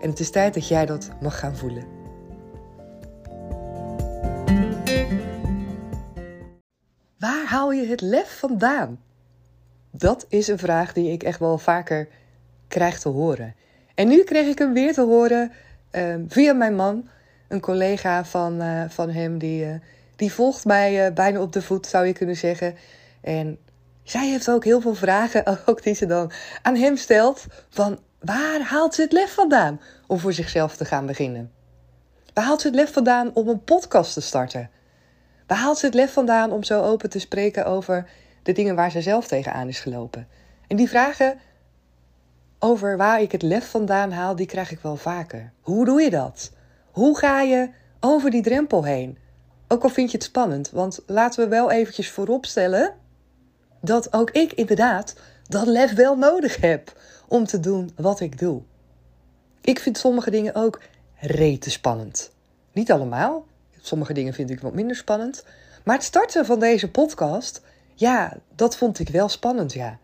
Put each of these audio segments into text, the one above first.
En het is tijd dat jij dat mag gaan voelen. Waar haal je het lef vandaan? Dat is een vraag die ik echt wel vaker krijg te horen. En nu kreeg ik hem weer te horen uh, via mijn man, een collega van, uh, van hem, die, uh, die volgt mij uh, bijna op de voet, zou je kunnen zeggen. En zij heeft ook heel veel vragen, ook die ze dan aan hem stelt. Van waar haalt ze het lef vandaan om voor zichzelf te gaan beginnen? Waar haalt ze het lef vandaan om een podcast te starten? Waar haalt ze het lef vandaan om zo open te spreken over de dingen waar ze zelf tegenaan is gelopen? En die vragen over waar ik het lef vandaan haal, die krijg ik wel vaker. Hoe doe je dat? Hoe ga je over die drempel heen? Ook al vind je het spannend, want laten we wel eventjes vooropstellen dat ook ik inderdaad dat lef wel nodig heb om te doen wat ik doe. Ik vind sommige dingen ook rete spannend. Niet allemaal. Sommige dingen vind ik wat minder spannend. Maar het starten van deze podcast, ja, dat vond ik wel spannend, ja.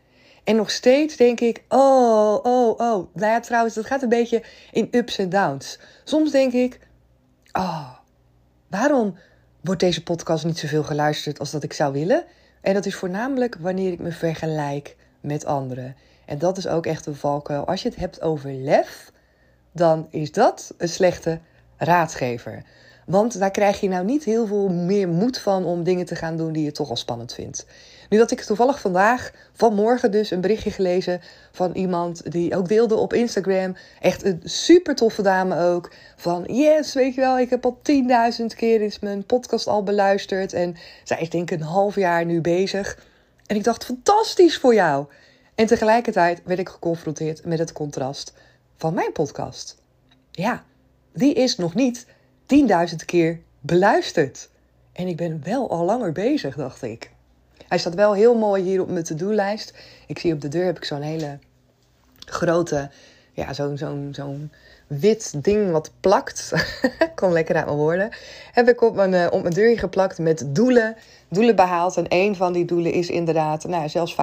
En nog steeds denk ik, oh, oh, oh. Nou ja, trouwens, dat gaat een beetje in ups en downs. Soms denk ik, oh, waarom wordt deze podcast niet zoveel geluisterd als dat ik zou willen? En dat is voornamelijk wanneer ik me vergelijk met anderen. En dat is ook echt een valkuil. Als je het hebt over lef, dan is dat een slechte raadgever. Want daar krijg je nou niet heel veel meer moed van om dingen te gaan doen die je toch al spannend vindt. Nu had ik toevallig vandaag, vanmorgen dus, een berichtje gelezen van iemand die ook deelde op Instagram. Echt een super toffe dame ook. Van yes, weet je wel, ik heb al 10.000 keer mijn podcast al beluisterd. En zij is denk ik een half jaar nu bezig. En ik dacht, fantastisch voor jou. En tegelijkertijd werd ik geconfronteerd met het contrast van mijn podcast. Ja, die is nog niet 10.000 keer beluisterd. En ik ben wel al langer bezig, dacht ik. Hij staat wel heel mooi hier op mijn to-do-lijst. Ik zie op de deur heb ik zo'n hele grote, ja, zo'n zo'n zo'n wit ding wat plakt. Kom lekker uit mijn woorden. Heb ik op mijn, uh, op mijn deur geplakt met doelen. Doelen behaald. En een van die doelen is inderdaad, nou zelfs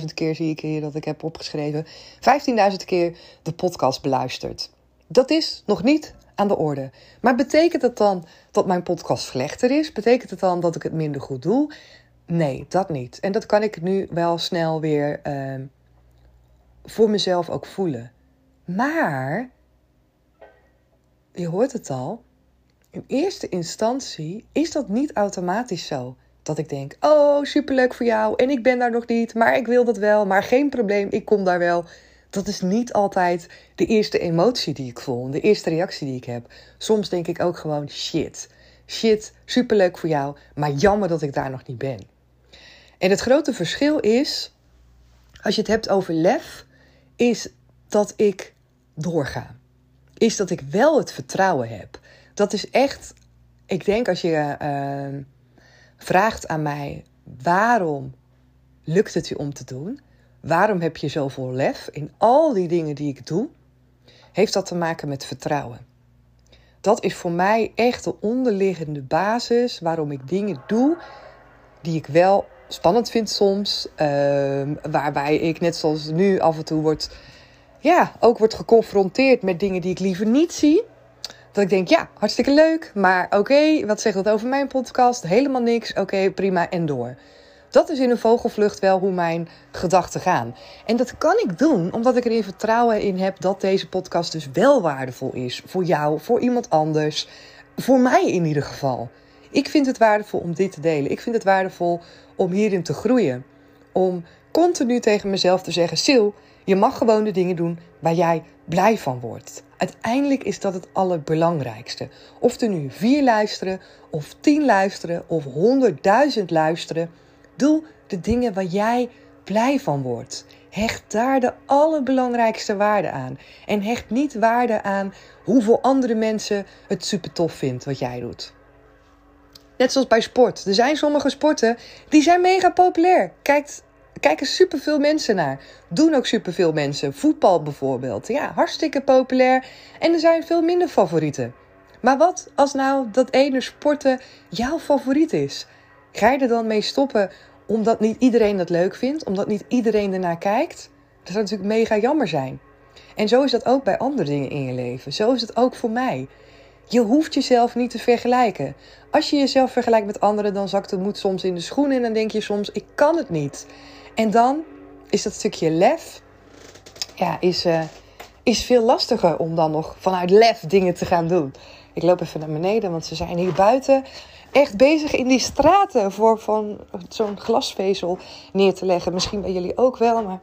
15.000 keer zie ik hier dat ik heb opgeschreven. 15.000 keer de podcast beluisterd. Dat is nog niet aan de orde. Maar betekent het dan dat mijn podcast slechter is? Betekent het dan dat ik het minder goed doe? Nee, dat niet. En dat kan ik nu wel snel weer uh, voor mezelf ook voelen. Maar, je hoort het al, in eerste instantie is dat niet automatisch zo. Dat ik denk, oh, superleuk voor jou en ik ben daar nog niet, maar ik wil dat wel, maar geen probleem, ik kom daar wel. Dat is niet altijd de eerste emotie die ik voel, de eerste reactie die ik heb. Soms denk ik ook gewoon, shit, shit, superleuk voor jou, maar jammer dat ik daar nog niet ben. En het grote verschil is, als je het hebt over lef, is dat ik doorga. Is dat ik wel het vertrouwen heb. Dat is echt, ik denk als je uh, vraagt aan mij, waarom lukt het je om te doen? Waarom heb je zoveel lef in al die dingen die ik doe? Heeft dat te maken met vertrouwen. Dat is voor mij echt de onderliggende basis waarom ik dingen doe die ik wel spannend vind soms. Uh, waarbij ik net zoals nu af en toe wordt, ja, ook wordt geconfronteerd met dingen die ik liever niet zie. Dat ik denk, ja, hartstikke leuk. Maar oké, wat zegt dat over mijn podcast? Helemaal niks. Oké, prima en door. Dat is in een vogelvlucht wel hoe mijn gedachten gaan. En dat kan ik doen omdat ik erin vertrouwen in heb dat deze podcast dus wel waardevol is. Voor jou, voor iemand anders. Voor mij in ieder geval. Ik vind het waardevol om dit te delen. Ik vind het waardevol om hierin te groeien. Om continu tegen mezelf te zeggen: Sil, je mag gewoon de dingen doen waar jij blij van wordt. Uiteindelijk is dat het allerbelangrijkste. Of er nu vier luisteren, of tien luisteren, of honderdduizend luisteren. Doe de dingen waar jij blij van wordt. Hecht daar de allerbelangrijkste waarde aan. En hecht niet waarde aan hoeveel andere mensen het super tof vindt wat jij doet. Net zoals bij sport. Er zijn sommige sporten die zijn mega populair. Kijkt, kijken superveel mensen naar. Doen ook superveel mensen. Voetbal bijvoorbeeld. Ja, hartstikke populair. En er zijn veel minder favorieten. Maar wat als nou dat ene sporten jouw favoriet is? Ga je er dan mee stoppen omdat niet iedereen dat leuk vindt? Omdat niet iedereen ernaar kijkt? Dat zou natuurlijk mega jammer zijn. En zo is dat ook bij andere dingen in je leven. Zo is het ook voor mij. Je hoeft jezelf niet te vergelijken. Als je jezelf vergelijkt met anderen, dan zakt de moed soms in de schoenen en dan denk je soms: ik kan het niet. En dan is dat stukje lef, ja, is, uh, is veel lastiger om dan nog vanuit lef dingen te gaan doen. Ik loop even naar beneden, want ze zijn hier buiten echt bezig in die straten voor van zo'n glasvezel neer te leggen. Misschien bij jullie ook wel, maar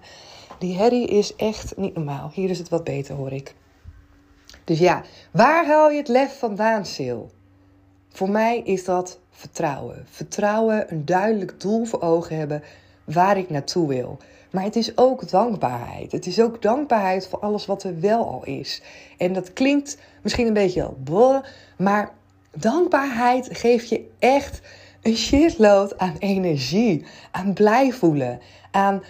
die herrie is echt niet normaal. Hier is het wat beter, hoor ik. Dus ja, waar haal je het lef vandaan, Sil? Voor mij is dat vertrouwen. Vertrouwen, een duidelijk doel voor ogen hebben waar ik naartoe wil. Maar het is ook dankbaarheid. Het is ook dankbaarheid voor alles wat er wel al is. En dat klinkt misschien een beetje bleh, maar dankbaarheid geeft je echt een shitload aan energie, aan blij voelen, aan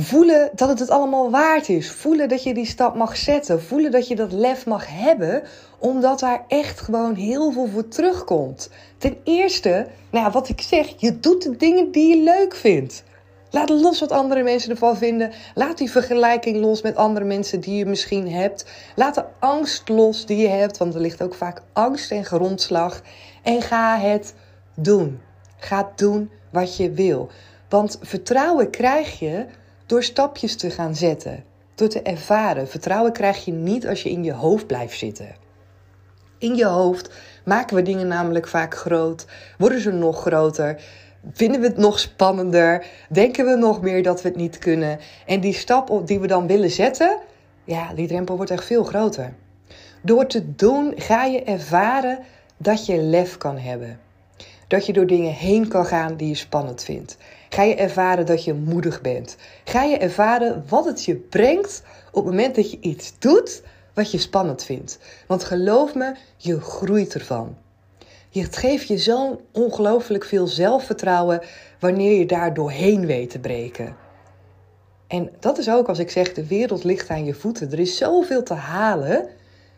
Voelen dat het het allemaal waard is. Voelen dat je die stap mag zetten. Voelen dat je dat lef mag hebben, omdat daar echt gewoon heel veel voor terugkomt. Ten eerste, nou ja, wat ik zeg, je doet de dingen die je leuk vindt. Laat los wat andere mensen ervan vinden. Laat die vergelijking los met andere mensen die je misschien hebt. Laat de angst los die je hebt, want er ligt ook vaak angst en grondslag. En ga het doen. Ga doen wat je wil. Want vertrouwen krijg je door stapjes te gaan zetten, door te ervaren. Vertrouwen krijg je niet als je in je hoofd blijft zitten. In je hoofd maken we dingen namelijk vaak groot, worden ze nog groter, vinden we het nog spannender, denken we nog meer dat we het niet kunnen. En die stap die we dan willen zetten, ja, die drempel wordt echt veel groter. Door te doen ga je ervaren dat je lef kan hebben. Dat je door dingen heen kan gaan die je spannend vindt. Ga je ervaren dat je moedig bent. Ga je ervaren wat het je brengt op het moment dat je iets doet wat je spannend vindt. Want geloof me, je groeit ervan. Het geeft je zo'n ongelooflijk veel zelfvertrouwen wanneer je daar doorheen weet te breken. En dat is ook als ik zeg, de wereld ligt aan je voeten. Er is zoveel te halen.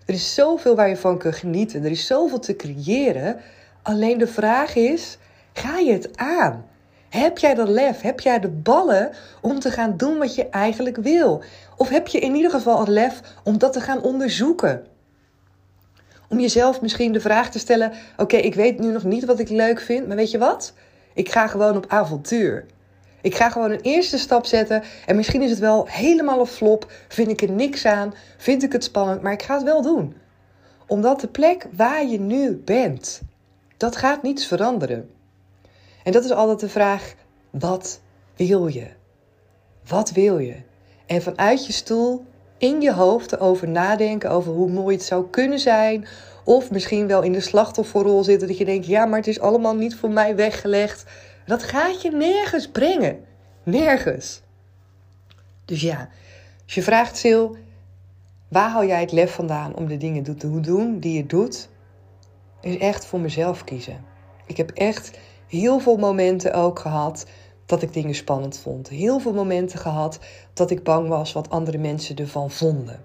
Er is zoveel waar je van kunt genieten. Er is zoveel te creëren. Alleen de vraag is, ga je het aan? Heb jij dat lef? Heb jij de ballen om te gaan doen wat je eigenlijk wil? Of heb je in ieder geval het lef om dat te gaan onderzoeken? Om jezelf misschien de vraag te stellen: Oké, ik weet nu nog niet wat ik leuk vind, maar weet je wat? Ik ga gewoon op avontuur. Ik ga gewoon een eerste stap zetten en misschien is het wel helemaal een flop. Vind ik er niks aan, vind ik het spannend, maar ik ga het wel doen. Omdat de plek waar je nu bent, dat gaat niets veranderen. En dat is altijd de vraag: wat wil je? Wat wil je? En vanuit je stoel in je hoofd erover nadenken over hoe mooi het zou kunnen zijn. Of misschien wel in de slachtofferrol zitten dat je denkt: ja, maar het is allemaal niet voor mij weggelegd. Dat gaat je nergens brengen. Nergens. Dus ja, als je vraagt, Sil, waar hou jij het lef vandaan om de dingen te doen die je doet? Is echt voor mezelf kiezen. Ik heb echt heel veel momenten ook gehad dat ik dingen spannend vond. Heel veel momenten gehad dat ik bang was wat andere mensen ervan vonden.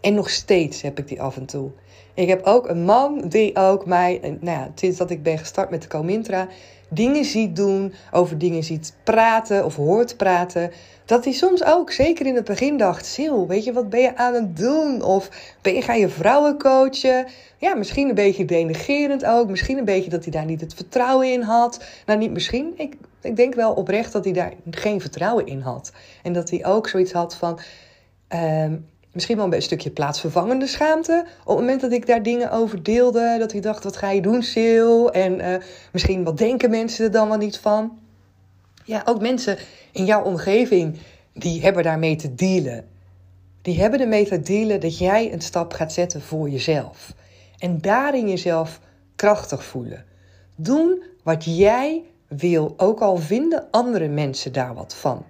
En nog steeds heb ik die af en toe. Ik heb ook een man die ook mij, nou ja, sinds dat ik ben gestart met de Comintra, dingen ziet doen, over dingen ziet praten of hoort praten. Dat hij soms ook, zeker in het begin, dacht: Sil, weet je, wat ben je aan het doen? Of ben je, ga je vrouwen coachen? Ja, misschien een beetje denigerend ook. Misschien een beetje dat hij daar niet het vertrouwen in had. Nou, niet misschien. Ik, ik denk wel oprecht dat hij daar geen vertrouwen in had. En dat hij ook zoiets had van. Uh, misschien wel een stukje plaatsvervangende schaamte. Op het moment dat ik daar dingen over deelde, dat ik dacht, wat ga je doen, Sil? En uh, misschien, wat denken mensen er dan wel niet van? Ja, ook mensen in jouw omgeving, die hebben daarmee te dealen. Die hebben ermee te dealen dat jij een stap gaat zetten voor jezelf. En daarin jezelf krachtig voelen. Doen wat jij wil, ook al vinden andere mensen daar wat van.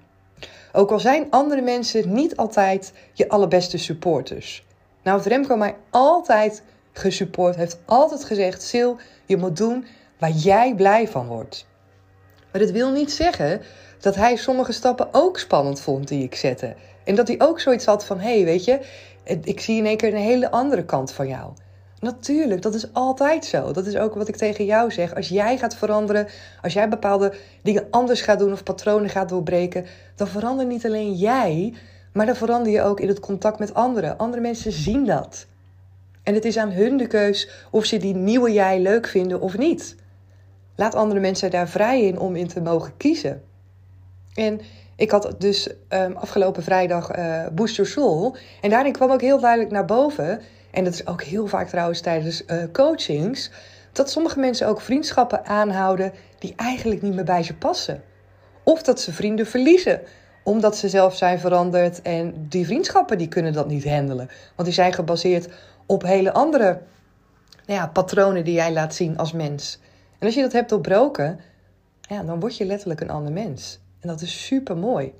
Ook al zijn andere mensen niet altijd je allerbeste supporters. Nou, Remco mij altijd gesupport, heeft altijd gezegd: Sil, je moet doen waar jij blij van wordt. Maar dat wil niet zeggen dat hij sommige stappen ook spannend vond die ik zette. En dat hij ook zoiets had van: hé, hey, weet je, ik zie in één keer een hele andere kant van jou. Natuurlijk, dat is altijd zo. Dat is ook wat ik tegen jou zeg. Als jij gaat veranderen, als jij bepaalde dingen anders gaat doen of patronen gaat doorbreken, dan verander niet alleen jij, maar dan verander je ook in het contact met anderen. Andere mensen zien dat. En het is aan hun de keus of ze die nieuwe jij leuk vinden of niet. Laat andere mensen daar vrij in om in te mogen kiezen. En ik had dus um, afgelopen vrijdag uh, Boost Soul. En daarin kwam ook heel duidelijk naar boven en dat is ook heel vaak trouwens tijdens uh, coachings, dat sommige mensen ook vriendschappen aanhouden die eigenlijk niet meer bij ze passen. Of dat ze vrienden verliezen omdat ze zelf zijn veranderd en die vriendschappen die kunnen dat niet handelen. Want die zijn gebaseerd op hele andere nou ja, patronen die jij laat zien als mens. En als je dat hebt doorbroken, ja, dan word je letterlijk een ander mens. En dat is super mooi.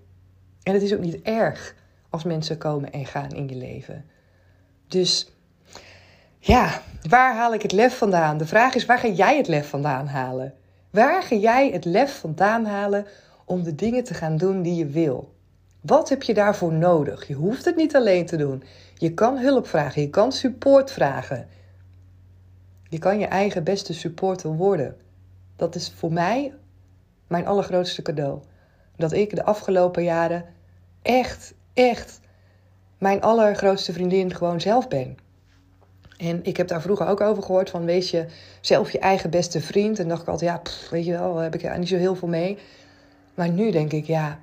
En het is ook niet erg als mensen komen en gaan in je leven. Dus ja, waar haal ik het lef vandaan? De vraag is, waar ga jij het lef vandaan halen? Waar ga jij het lef vandaan halen om de dingen te gaan doen die je wil? Wat heb je daarvoor nodig? Je hoeft het niet alleen te doen. Je kan hulp vragen, je kan support vragen. Je kan je eigen beste supporter worden. Dat is voor mij mijn allergrootste cadeau. Dat ik de afgelopen jaren echt, echt mijn allergrootste vriendin gewoon zelf ben. En ik heb daar vroeger ook over gehoord van wees je zelf je eigen beste vriend. En dacht ik altijd, ja, weet je wel, heb ik er niet zo heel veel mee. Maar nu denk ik, ja,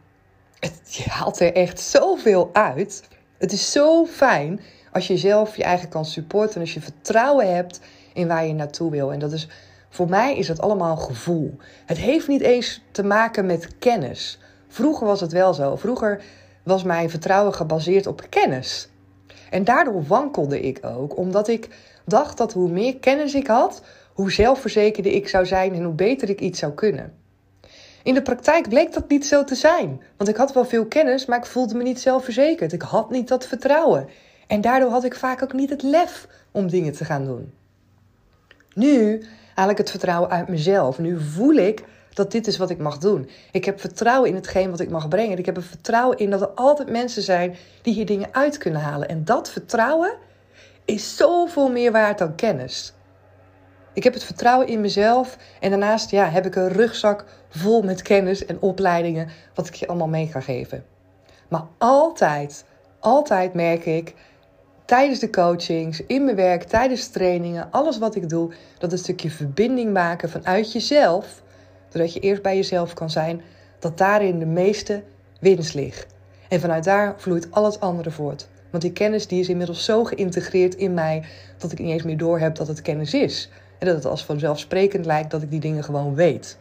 het, je haalt er echt zoveel uit. Het is zo fijn als je zelf je eigen kan supporten. En als je vertrouwen hebt in waar je naartoe wil. En dat is, voor mij is dat allemaal gevoel. Het heeft niet eens te maken met kennis. Vroeger was het wel zo. Vroeger was mijn vertrouwen gebaseerd op kennis. En daardoor wankelde ik ook, omdat ik dacht dat hoe meer kennis ik had, hoe zelfverzekerder ik zou zijn en hoe beter ik iets zou kunnen. In de praktijk bleek dat niet zo te zijn, want ik had wel veel kennis, maar ik voelde me niet zelfverzekerd. Ik had niet dat vertrouwen. En daardoor had ik vaak ook niet het lef om dingen te gaan doen. Nu haal ik het vertrouwen uit mezelf. Nu voel ik dat dit is wat ik mag doen. Ik heb vertrouwen in hetgeen wat ik mag brengen. Ik heb er vertrouwen in dat er altijd mensen zijn die hier dingen uit kunnen halen. En dat vertrouwen is zoveel meer waard dan kennis. Ik heb het vertrouwen in mezelf en daarnaast ja, heb ik een rugzak vol met kennis en opleidingen wat ik je allemaal mee ga geven. Maar altijd, altijd merk ik tijdens de coachings, in mijn werk, tijdens trainingen, alles wat ik doe, dat een stukje verbinding maken vanuit jezelf zodat je eerst bij jezelf kan zijn, dat daarin de meeste winst ligt. En vanuit daar vloeit al het andere voort. Want die kennis die is inmiddels zo geïntegreerd in mij dat ik niet eens meer door heb dat het kennis is. En dat het als vanzelfsprekend lijkt dat ik die dingen gewoon weet.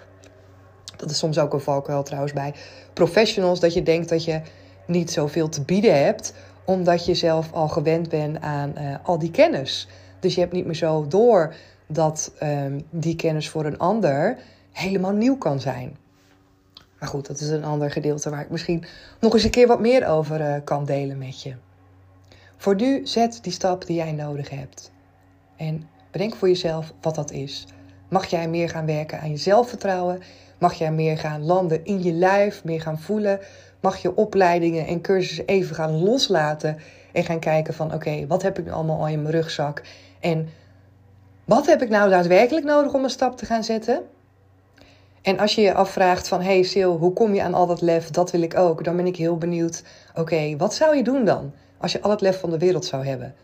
Dat is soms ook een valkuil trouwens bij professionals, dat je denkt dat je niet zoveel te bieden hebt, omdat je zelf al gewend bent aan uh, al die kennis. Dus je hebt niet meer zo door dat um, die kennis voor een ander helemaal nieuw kan zijn. Maar goed, dat is een ander gedeelte waar ik misschien nog eens een keer wat meer over uh, kan delen met je. Voor nu zet die stap die jij nodig hebt. En bedenk voor jezelf wat dat is. Mag jij meer gaan werken aan je zelfvertrouwen? Mag jij meer gaan landen in je lijf, meer gaan voelen? Mag je opleidingen en cursussen even gaan loslaten en gaan kijken van oké, wat heb ik nu allemaal al in mijn rugzak? En wat heb ik nou daadwerkelijk nodig om een stap te gaan zetten? En als je je afvraagt van, hey Sil, hoe kom je aan al dat lef? Dat wil ik ook. Dan ben ik heel benieuwd, oké, wat zou je doen dan? Als je al het lef van de wereld zou hebben.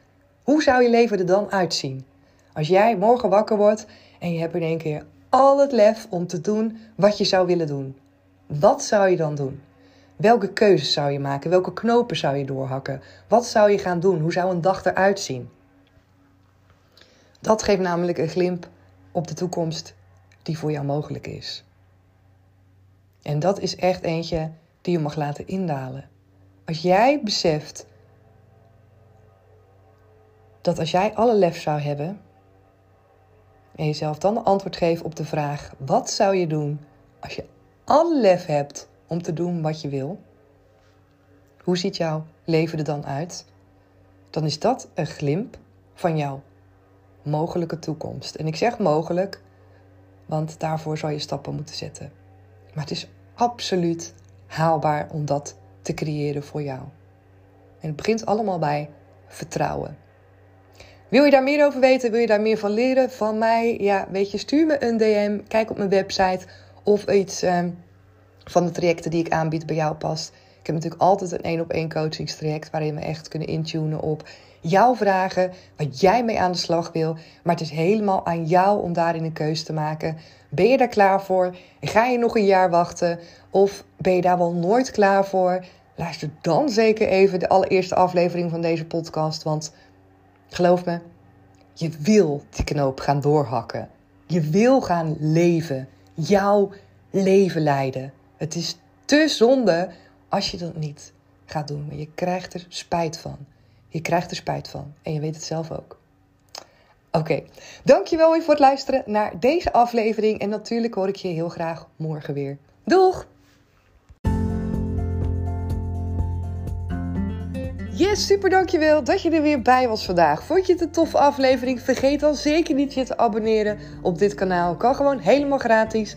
Hoe zou je leven er dan uitzien? Als jij morgen wakker wordt en je hebt in één keer al het lef om te doen wat je zou willen doen. Wat zou je dan doen? Welke keuzes zou je maken? Welke knopen zou je doorhakken? Wat zou je gaan doen? Hoe zou een dag eruit zien? Dat geeft namelijk een glimp op de toekomst die voor jou mogelijk is. En dat is echt eentje die je mag laten indalen. Als jij beseft dat als jij alle lef zou hebben en jezelf dan de antwoord geeft op de vraag: wat zou je doen als je alle lef hebt om te doen wat je wil? Hoe ziet jouw leven er dan uit? Dan is dat een glimp van jouw mogelijke toekomst. En ik zeg mogelijk, want daarvoor zal je stappen moeten zetten. Maar het is absoluut haalbaar om dat te creëren voor jou. En het begint allemaal bij vertrouwen. Wil je daar meer over weten? Wil je daar meer van leren van mij? Ja, weet je, stuur me een DM. Kijk op mijn website of iets um, van de trajecten die ik aanbied bij jou past. Ik heb natuurlijk altijd een één op één coachingstraject waarin we echt kunnen intunen op jouw vragen, wat jij mee aan de slag wil. Maar het is helemaal aan jou om daarin een keuze te maken. Ben je daar klaar voor? Ga je nog een jaar wachten? Of ben je daar wel nooit klaar voor? Luister dan zeker even de allereerste aflevering van deze podcast. Want geloof me, je wil die knoop gaan doorhakken. Je wil gaan leven. Jouw leven leiden. Het is te zonde als je dat niet gaat doen. Je krijgt er spijt van. Je krijgt er spijt van. En je weet het zelf ook. Oké, dankjewel weer voor het luisteren naar deze aflevering. En natuurlijk hoor ik je heel graag morgen weer. Doeg! Yes, super dankjewel dat je er weer bij was vandaag. Vond je het een toffe aflevering? Vergeet dan zeker niet je te abonneren op dit kanaal. Kan gewoon helemaal gratis.